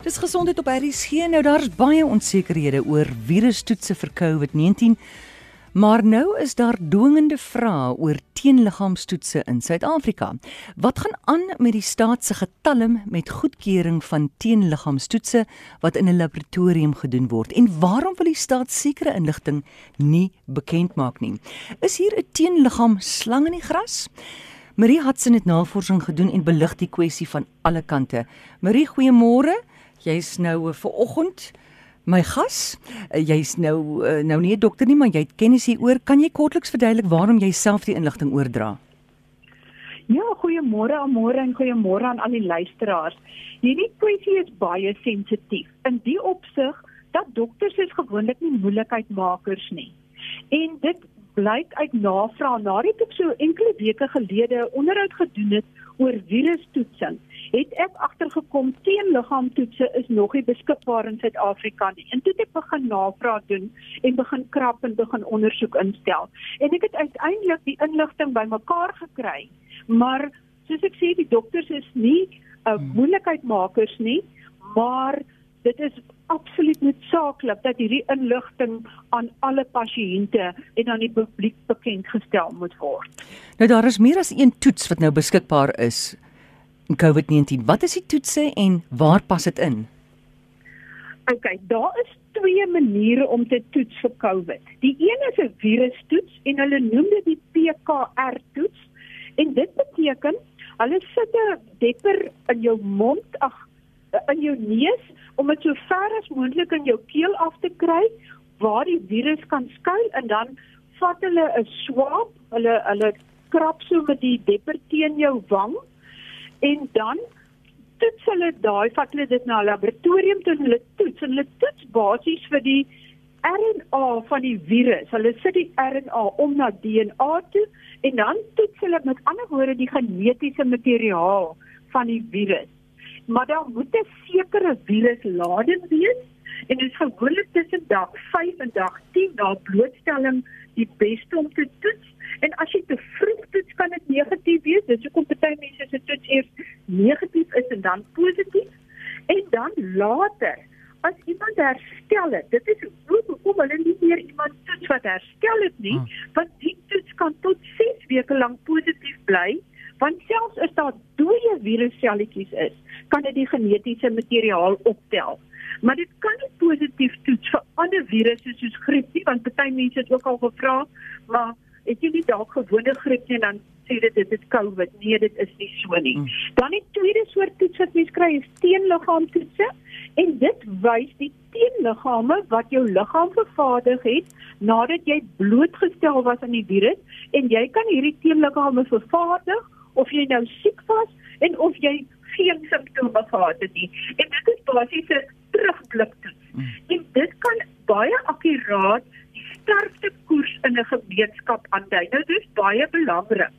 Dis gesondheid op RSG. Nou daar's baie onsekerhede oor virustoetse vir COVID-19. Maar nou is daar dwingende vrae oor teenliggaamstoetse in Suid-Afrika. Wat gaan aan met die staat se getalm met goedkeuring van teenliggaamstoetse wat in 'n laboratorium gedoen word? En waarom wil die staat sekere inligting nie bekend maak nie? Is hier 'n teenliggaam slang in die gras? Marie Hudson het navorsing gedoen en belig die kwessie van alle kante. Marie, goeiemôre. Jy's nou vir oggend my gas. Uh, Jy's nou uh, nou nie 'n dokter nie, maar jy het kennis hieroor. Kan jy kortliks verduidelik waarom jy self die inligting oordra? Ja, goeiemôre aan môre en goeiemôre aan al die luisteraars. Hierdie kwessie is baie sensitief. In die opsig dat dokters is gewoonlik nie moeilikheidmakers nie. En dit blyk uit navraag nadat ek so enkele weke gelede onderhoud gedoen het oor virustoetsing, het ek agtergekom teenliggaamtoetse is nog nie beskikbaar in Suid-Afrika nie. En toe het ek begin navraag doen en begin krap en begin ondersoek instel. En ek het uiteindelik die inligting bymekaar gekry. Maar soos ek sê, die dokters is nie 'n uh, moeilikheidmakers nie, maar dit is absoluut noodsaaklik dat hierdie inligting aan alle pasiënte en aan die publiek bekend gestel moet word. Nou daar is meer as een toets wat nou beskikbaar is in COVID-19. Wat is die toetse en waar pas dit in? OK, daar is twee maniere om te toets vir COVID. Die een is 'n virustoets en hulle noem dit die PCR toets. En dit beteken hulle sit 'n depper in jou mond, ag in jou neus om dit so ver as moontlik in jou keel af te kry waar die virus kan skuil en dan vat hulle 'n swab, hulle hulle krap so met die depper teen jou wang en dan toets hulle daai vat hulle dit na 'n laboratorium toe hulle toets en hulle toets basies vir die RNA van die virus. Hulle sit die RNA om na DNA toe en dan toets hulle met ander woorde die genetiese materiaal van die virus maar daar moet 'n sekere viruslading wees en dit is gewoonlik tussen dag 5 en dag 10 na blootstelling die beste om te toets. En as jy te vroeg toets kan dit negatief wees. Dis hoekom party mense se toets eers negatief is en dan positief. En dan later as iemand herstel het dit is ook hoekom hulle nie meer iemand toets wat herstel het nie hmm. want die toets kan tot 6 weke lank positief bly want selfs as daar dooie virusselletjies is kan dit die genetiese materiaal optel. Maar dit kan nie positief toets vir ander virusse soos griep nie, want baie mense het ook al gevra, maar het jy nie dalk gewone griep nie dan sê dit dit is COVID. Nee, dit is nie so nie. Hmm. Dan die tweede soort toets wat mens kry is teenliggaamtoetse en dit wys die teenliggame wat jou liggaam vervaardig het nadat jy blootgestel was aan die virus en jy kan hierdie teenliggame vervaardig of jy nou siek was en of jy geen simptome gehad het nie. En dit is basies 'n terugblik toets. Mm. En dit kan baie akkuraat die sterftekoers in 'n gemeenskap aandui. Nou dit is baie belangrik.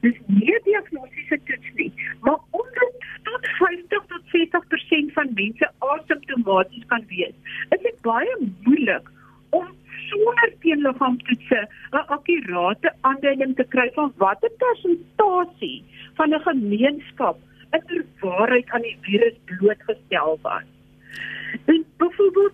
Dis nie 'n diagnostiese toets nie, maar omdat tot 50 tot 60% van mense asymptomaties kan wees, is dit baie moeilik om sonder teenliggaamtoetse 'n akkurate aanduiding te kry van watter persentasie van 'n gemeenskap in waarheid aan die virus blootgestel was. En byvoorbeeld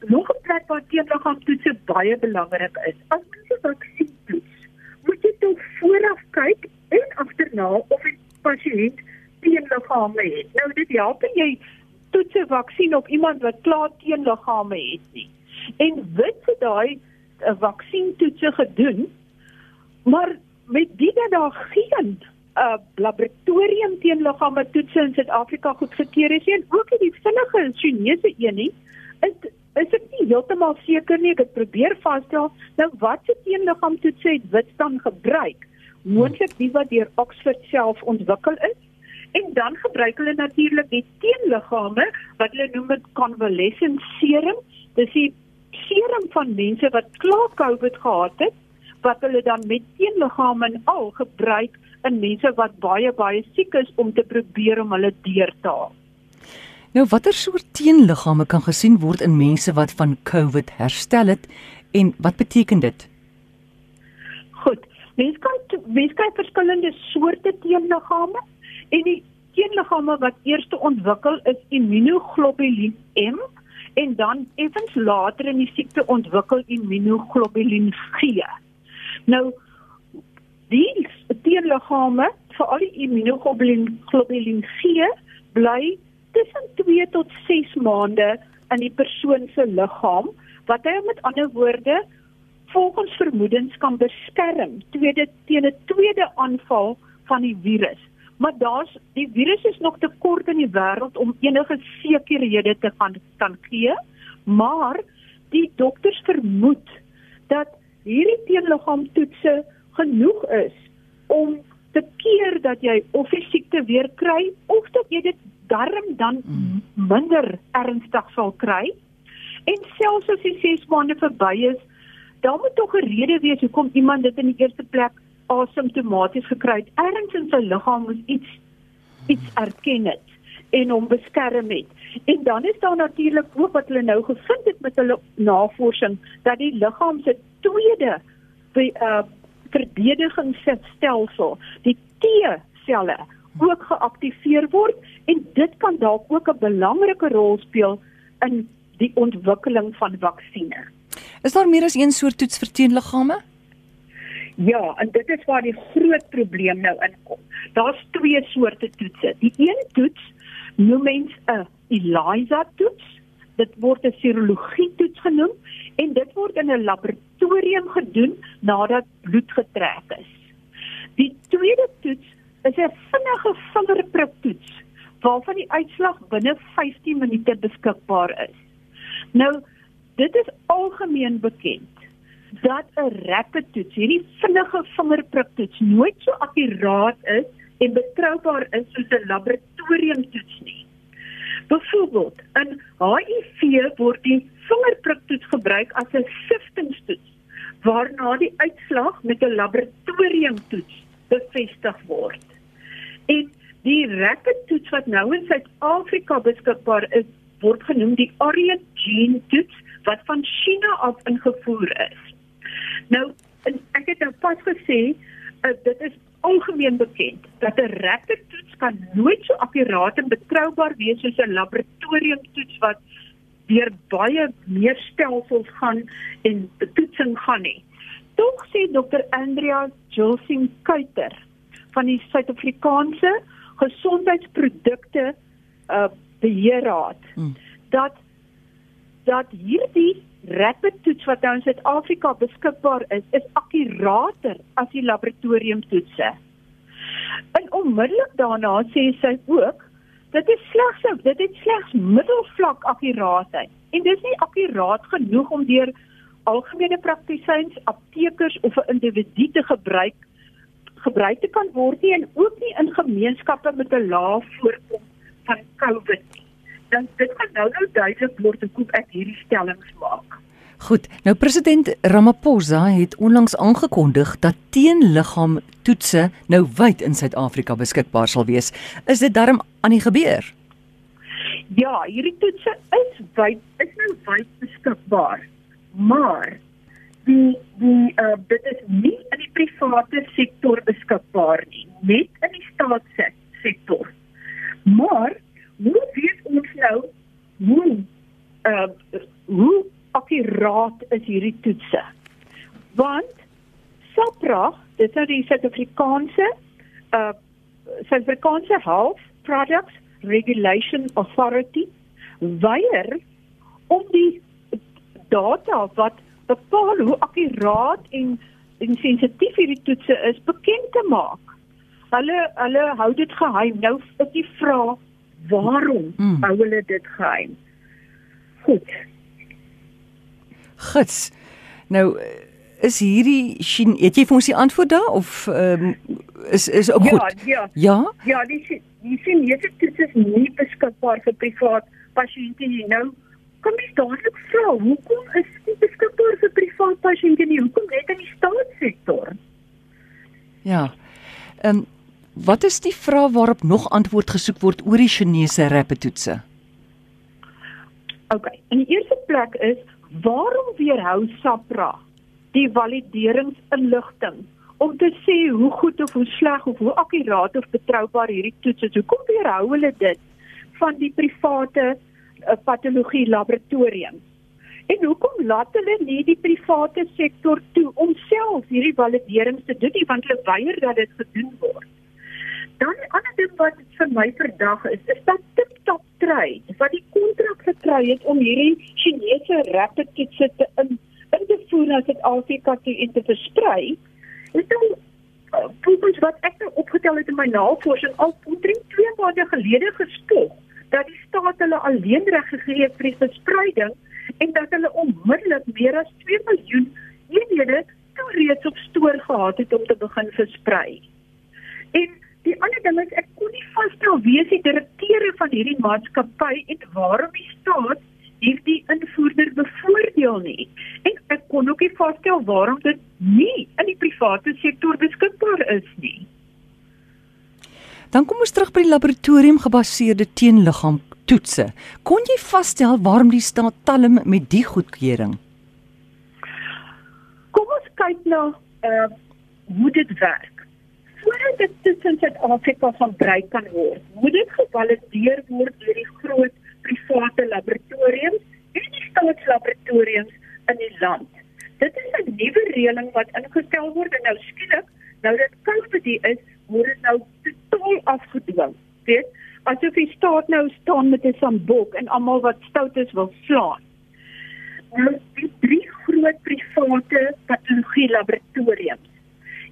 nog 'n plek waar teenliggaamtoetse baie belangrik is. As mense vaksin toets, moet jy tog vooraf kyk en agterna of die pasiënt teenliggame het. Nou dit help jy toets 'n vaksin op iemand wat klaar teenliggame het nie. En wit se daai 'n vaksientoetse gedoen, maar met dit dat daar geen 'n uh, laboratorium teen liggame toetse in Suid-Afrika goedgekeur is en ook die vinnige Chinese een nie. Is is ek nie heeltemal seker nie. Ek het probeer vasstel nou wat se teenliggaamtoetse het wit dan gebruik? Moontlik die wat deur Oxford self ontwikkel is. En dan gebruik hulle natuurlik die teenliggame wat hulle noem convalescent serum. Dis die serum van mense wat klaar COVID gehad het wat hulle dan met teenliggame al gebruik in mense wat baie baie siek is om te probeer om hulle deur te haal. Nou watter soort teenliggame kan gesien word in mense wat van COVID herstel het en wat beteken dit? Goed, mense kan mense kan verskillende soorte teenliggame en die teenliggame wat eers ontwikkel is immunoglobulien M en dan effens later in die siekte ontwikkel immunoglobulien G. Nou die teenliggame vir al die immunoglobulien globulien G bly tussen 2 tot 6 maande in die persoon se liggaam wat hy met ander woorde volgens vermoedens kan beskerm tweede teen 'n tweede aanval van die virus. Maar daar's die virus is nog te kort in die wêreld om enige sekerhede te kan kan gee, maar die dokters vermoed dat hierdie teenliggaamtoetse genoeg is om te keer dat jy of die siekte weer kry of dat jy dit darm dan mm. minder ernstig sal kry. En selfs as die 6 maande verby is, dan moet tog 'n rede wees hoekom iemand dit in die eerste plek asymptomaties gekry het. Ergens in sy liggaam moet iets iets erken het en hom beskerm het. En dan is daar natuurlik ook wat hulle nou gevind het met hulle navorsing dat die liggaam se tweede by uh verdedigingsstelsel, die T-selle ook geaktiveer word en dit kan dalk ook 'n belangrike rol speel in die ontwikkeling van vaksines. Is daar meer as een soort toets vir teenliggame? Ja, en dit is waar die groot probleem nou inkom. Daar's twee soorte toetse. Die een toets noem mens 'n ELISA toets. Dit word 'n serologie toets genoem en dit word in 'n laboratorium gedoen nadat bloed getrek is. Die tweede toets is 'n vinnige vingerpriktoets waarvan die uitslag binne 15 minute beskikbaar is. Nou, dit is algemeen bekend dat 'n rapid toets, hierdie vinnige vingerpriktoets nooit so akkuraat is en betroubaar is soos 'n laboratoriumtoets nie. Byvoorbeeld, in HIV word die vingerpriktoets gebruik as 'n siftingstoets waarna die uitslag met 'n laboratoriumtoets bevestig word. En die rapid toets wat nou in Suid-Afrika beskikbaar is, word genoem die Orient-Gene toets wat van China af ingevoer is. Nou, ek het nou pas gesê, uh, dit is algemeen bekend dat 'n rapid toets kan nooit so akkuraat en betroubaar wees soos 'n laboratoriumtoets wat deur baie meer stelsels gaan en toetsing gaan nie. Tog sê Dr. Andrea Jolsing Kuiter van die Suid-Afrikaanse Gesondheidsprodukte uh Beheerraad hmm. dat dat hierdie rapid toets wat nou in Suid-Afrika beskikbaar is, is akkurater as die laboratoriumtoetse. En onmiddellik daarna sê sy ook dit is slegs dit het slegs middelvlak akkuraatheid en dit is nie akkuraat genoeg om deur algemene praktisyns, aptekers of 'n individu te gebruik gebruik te kan word nie en ook nie in gemeenskappe met 'n lae voorkoms van COVID Dan dit gaan nou nou duidelik word hoe ek hierdie stellings maak. Goed, nou president Ramaphosa het onlangs aangekondig dat teenliggaamtoetse nou wyd in Suid-Afrika beskikbaar sal wees. Is dit darm aan die gebeur? Ja, hierdie toetse is wyd, is nou wyd beskikbaar. Maar die die uh, dit is nie in die private sektor beskikbaar nie, net in die staatssektor. Maar hoe weet ons nou hoe uh, hoe akkuraat is hierdie toetse? Want SAPRA, dit is nou die Suid-Afrikaanse uh Suid-Afrikaanse Health Products Regulation Authority weier om die data wat bepaal hoe akkuraat en en sensitief hierdie toetse is bekend te maak. Hulle hulle hou dit geheim. Nou is die vraag waarom hmm. hou hulle dit geheim? Goed. Gits. Nou is hierdie Chine, het jy vir ons die antwoord daar of um, is is ook ja, goed? Ja. Ja. Ja, die die Chinese toets is nie beskikbaar vir privaat pasiënte nie. Nou kom jy dadelik vra, hoekom is dit beskikbaar vir privaat pasiënte nie? Hoekom net in die staatssektor? Ja. Ehm um, wat is die vraag waarop nog antwoord gesoek word oor die Chinese rapetoetse? OK. In die eerste plek is waarom weerhou SAPRA die valideringsinligting om te sê hoe goed of hoe sleg of hoe akkuraat of betroubaar hierdie toets is. Hoekom weerhou hulle dit van die private uh, patologie laboratoriums? En hoekom laat hulle nie die private sektor toe om self hierdie validerings te doen nie want hulle weier dat dit gedoen word? Dan 'n ander ding wat vir my verdag is, is dat TikTok trade wat die kontrak gekry het om hierdie Chinese rapid toetse te in, in te voer na Suid-Afrika toe en te versprei. Is uh, volgens wat ek nou opgetel het in my navorsing al omtrent 2 maande gelede geskop dat die staat hulle alleen reg gegee het vir die verspreiding en dat hulle onmiddellik meer as 2 miljoen eenhede toe reeds op stoor gehad het om te begin versprei. En die ander ding is ek kon nie vasstel wie is die direkteure van hierdie maatskappy en waarom die staat hierdie invoerder bevoordeel nie. En ek kon ook nie vasstel waarom dit nie in die private sektor beskikbaar is nie. Dan kom ons terug by die laboratorium gebaseerde teenliggaam toetse. Kon jy vasstel waarom die staat talm met die goedkeuring? Kom ons kyk na uh hoe dit werk. Voordat dit tussen Suid-Afrika gebruik kan word, moet dit gevalideer word deur die groot private laboratoriums en die staatslaboratoriums in die land. Dit is 'n nuwe reëling wat ingestel word en nou skielik, nou dat COVID is, word dit nou totaal afgedwing. Weet, asof die staat nou staan met 'n sambok en almal wat stout is wil slaan. Nou die drie groot private patologie laboratoriums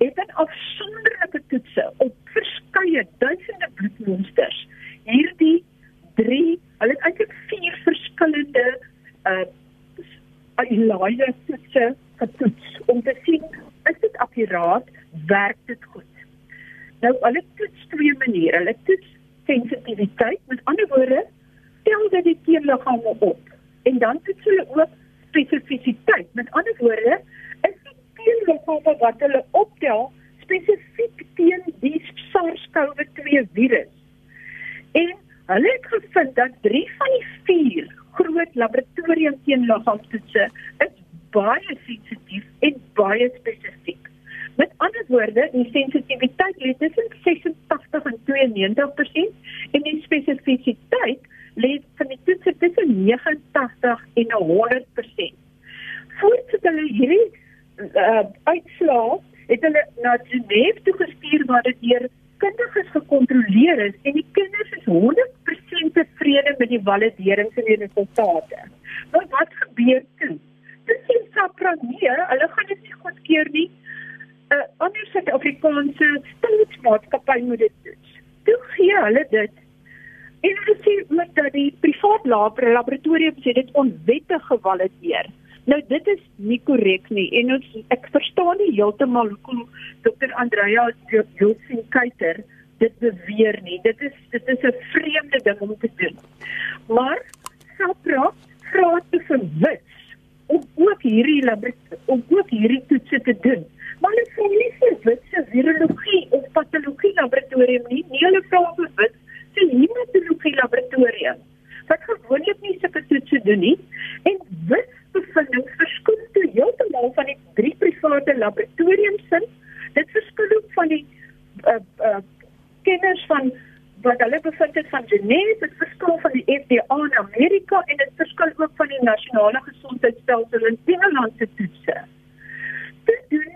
het 'n afsonderlike toetse op verskeie duisende bloedmonsters. Hierdie drie, hulle het eintlik vier verskillende uh ELISA toetse getoets om te sien is dit akkuraat, werk dit goed. Nou hulle toets twee maniere. Hulle toets sensitiwiteit. Met ander woorde, tel dit die teenliggame op. En dan toets hulle ook spesifisiteit. Met ander woorde, is die teenliggame wat hulle optel spesifiek teen die SARS-CoV-2 virus. En hulle het gevind dat 3 van die 4 groot laboratorium teenliggaamtoetse is baie sensitief en baie spesifiek. Met ander woorde, die sensitiwiteit lê tussen 86 en 92% en die spesifisiteit lê van die toets tussen 89 en 100%. Voordat hulle hierdie uh, uitslae het hulle na Genève toe gestuur waar dit deur kundiges gekontroleer is en die kinders is 100% tevrede met die validerings en die resultate. Maar wat gebeur toe? Dis nie SAPRA nie, hulle gaan dit nie goedkeur nie 'n uh, ander Suid-Afrikaanse staatsmaatskappy moet dit doen. Toe gee hulle dit en hulle sê ook dat die privaat laboratorium sê dit onwettig gevalideer. Nou dit is nie korrek nie en ons ek verstaan nie heeltemal hoekom Dr. Andrea Josephine Kuyter dit beweer nie. Dit is dit is 'n vreemde ding om te doen. Maar SAPRA vra te verwits om ook hierdie om ook hierdie toetse te doen maar hulle sê nie vir wit se virologie of patologie laboratorium nie, nie hulle vra vir wit se hematologie laboratorium. Wat gewoonlik nie sulke toetse doen nie en wit bevindings verskil toe heeltemal van die drie private laboratoriums sin. Dit verskil ook van die uh uh kenners van wat hulle bevind het van Genève, dit verskil van die FDA in Amerika en dit verskil ook van die nasionale gesondheidstelsel in Engeland se toetse. Dit doen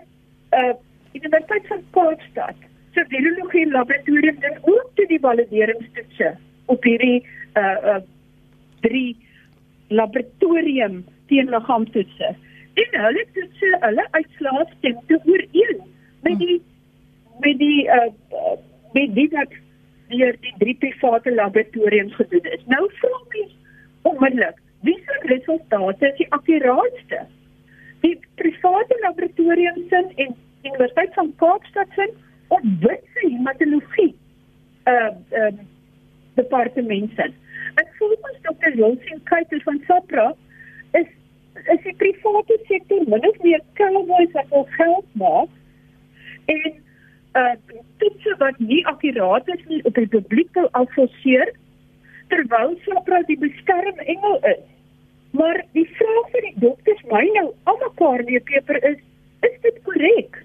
uh Universiteit van Kaapstad se virologie laboratorium doen ook toe die valideringstoetse op hierdie uh uh drie laboratorium teenliggaamtoetse. En hulle toetse, hulle uitslae stem te ooreen met die met die uh met die wat deur die drie private laboratoriums gedoen is. Nou vra mens onmiddellik, wie se resultate is die akkuraatste? Die private laboratoriums en Universiteit van Kaapstad se op witse hematologie uh uh departement sit. En volgens Dr. Jonsin Kuyter van SAPRA is is die private sektor min of meer cowboys wat wil geld maak en uh toetse wat nie akkuraat is nie op die publiek wil afforceer terwyl SAPRA die beskermengel is. Maar die vraag vir die dokters my nou almekaar weer peper is is dit korrek?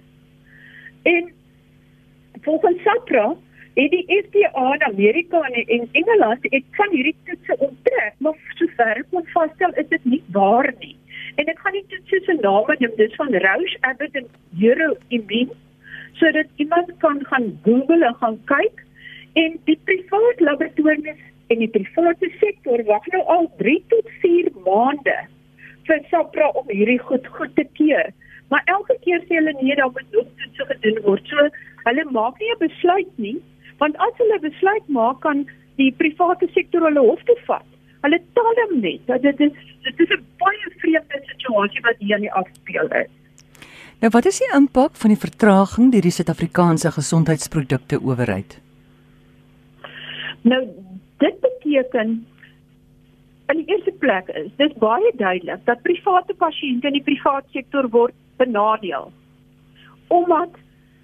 SAPRA het die FDA in Amerika en in Engeland het van hierdie toetse onttrek, maar sover ek kon vasstel is dit nie waar nie. En ek gaan nie toetse se name noem, dis van Roche, Abbott en Euroimmun sodat iemand kan gaan Google en gaan kyk en die private laboratoriums en die private sektor wag nou al 3 tot 4 maande vir SAPRA om hierdie goed goed te keur. Maar elke keer sê hulle nee, daar moet nog toetse gedoen word. So hulle maak nie 'n besluit nie, want as hulle besluit maak kan die private sektor hulle hof toe vat. Hulle talm net. Dit is dit is 'n baie vreemde situasie wat hier aan die afspeel is. Nou wat is die impak van die vertraging deur die Suid-Afrikaanse gesondheidsprodukte owerheid? Nou dit beteken in die eerste plek is dis baie duidelik dat private pasiënte in die private sektor word benadeel. Omdat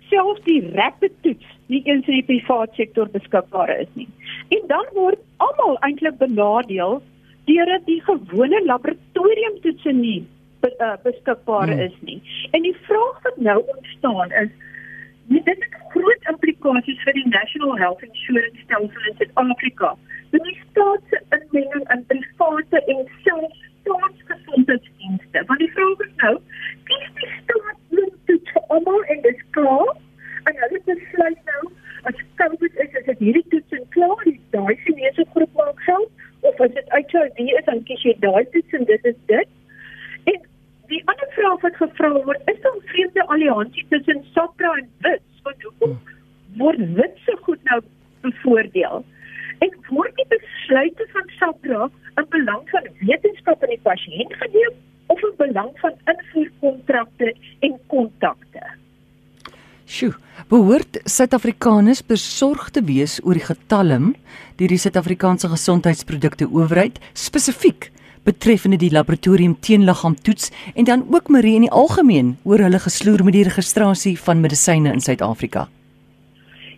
selfs die rapid toets nie eens in die private sektor beskikbaar is nie. En dan word almal eintlik benadeel deurdat die gewone laboratoriumtoetse nie uh, beskikbaar hmm. is nie. En die vraag wat nou ontstaan is dit het groot implikasies vir die National Health Insurance Stelsel in Suid-Afrika. Dit is staatse inmenging in private en selfs staatsgesondheidsdienste. Want die vraag is nou, kies die staat moet dit vir almal en dis klaar? En hulle besluit nou as COVID is, is dit hierdie toets en klaar, die daai Chinese groep maak geld of as dit HIV is, dan kies jy daai toets en dit is dit. Die ander vraag wat gevra word, is daar 'n vreemde alliansie tussen SAPRA en WITS? Want hoekom word WITS so goed nou bevoordeel? En word die besluite van SAPRA in belang van wetenskap en die pasiënt geneem of in belang van invoerkontrakte en kontakte? Sjoe, behoort Suid-Afrikaners besorg te wees oor die getalm deur die Suid-Afrikaanse Gesondheidsprodukte Owerheid spesifiek betreffende die laboratorium teenliggaamtoets en dan ook Marie in die algemeen oor hulle gesloer met die registrasie van medisyne in Suid-Afrika.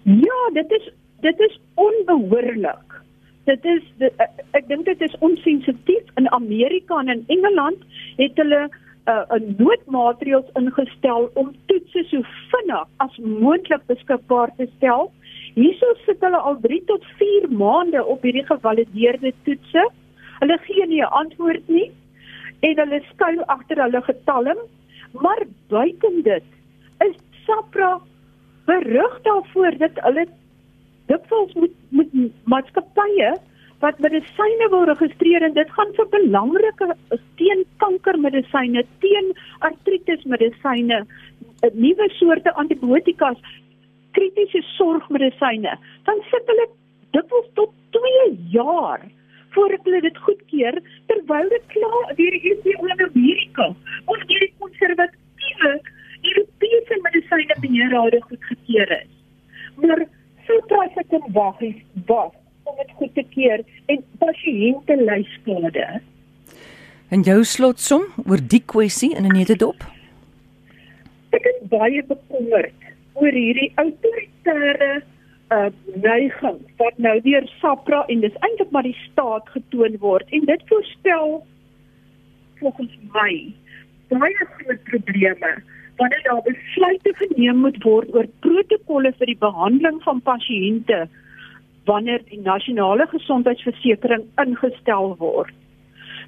Ja, dit is dit is onbehoorlik. Dit is dit, ek dink dit is onsensitief in Amerika en in Engeland het hulle uh, 'n noodmaatreëls ingestel om toetse so vinnig as moontlik beskikbaar te stel. Hierso sit hulle al 3 tot 4 maande op hierdie gevalideerde toetse. Hulle gee nie 'n antwoord nie en hulle skuil agter hulle getalm. Maar buiten dit is SAPRA berig daarvoor dat hulle dikwels moet moet maatskappye wat medisyne wil registreer en dit gaan vir belangrike teen kankermedisyne, teen artritis medisyne, nuwe soorte antibiotikas, kritiese sorgmedisyne. Dan sit hulle dikwels tot 2 jaar voordat hulle dit goedkeur terwyl dit klaar deur die EC in Amerika of deur die konservatiewe Europese medisyne beheerrade goedkeur is. Maar so trek ek in wag is wag om dit goed te keur en pasiënte ly skade. En jou slotsom oor die kwessie in 'n netedop? Ek is baie bekommerd oor hierdie autoritaire uh neiging wat nou deur SAPRA en dis eintlik maar die staat getoon word en dit voorstel volgens my baie groot probleme wanneer daar besluite geneem moet word oor protokolle vir die behandeling van pasiënte wanneer die nasionale gesondheidsversekering ingestel word.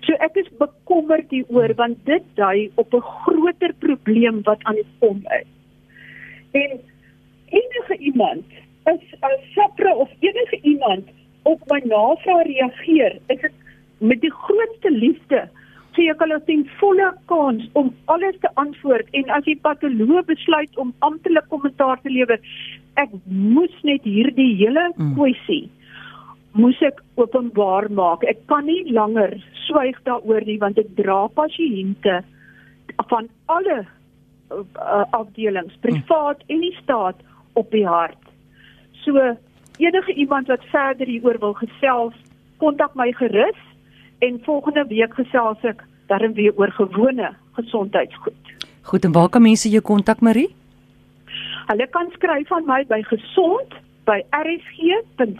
So ek is bekommerd hieroor want dit dui op 'n groter probleem wat aan die kom is. En enige iemand is as SAPRA of enige iemand op my navraag reageer, is dit met die grootste liefde sê ek hulle ten volle kans om alles te antwoord en as die patoloog besluit om amptelik kommentaar te lewer, ek moes net hierdie hele mm. kwessie moes ek openbaar maak. Ek kan nie langer swyg daaroor nie want ek dra pasiënte van alle uh, afdelings, privaat en die staat op die hart. So enige iemand wat verder hieroor wil gesels, kontak my gerus en volgende week gesels ek dan weer oor gewone gesondheidsgoed. Goed en waar kan mense jou kontak Marie? Hulle kan skryf aan my by gesond by rsg.co.za.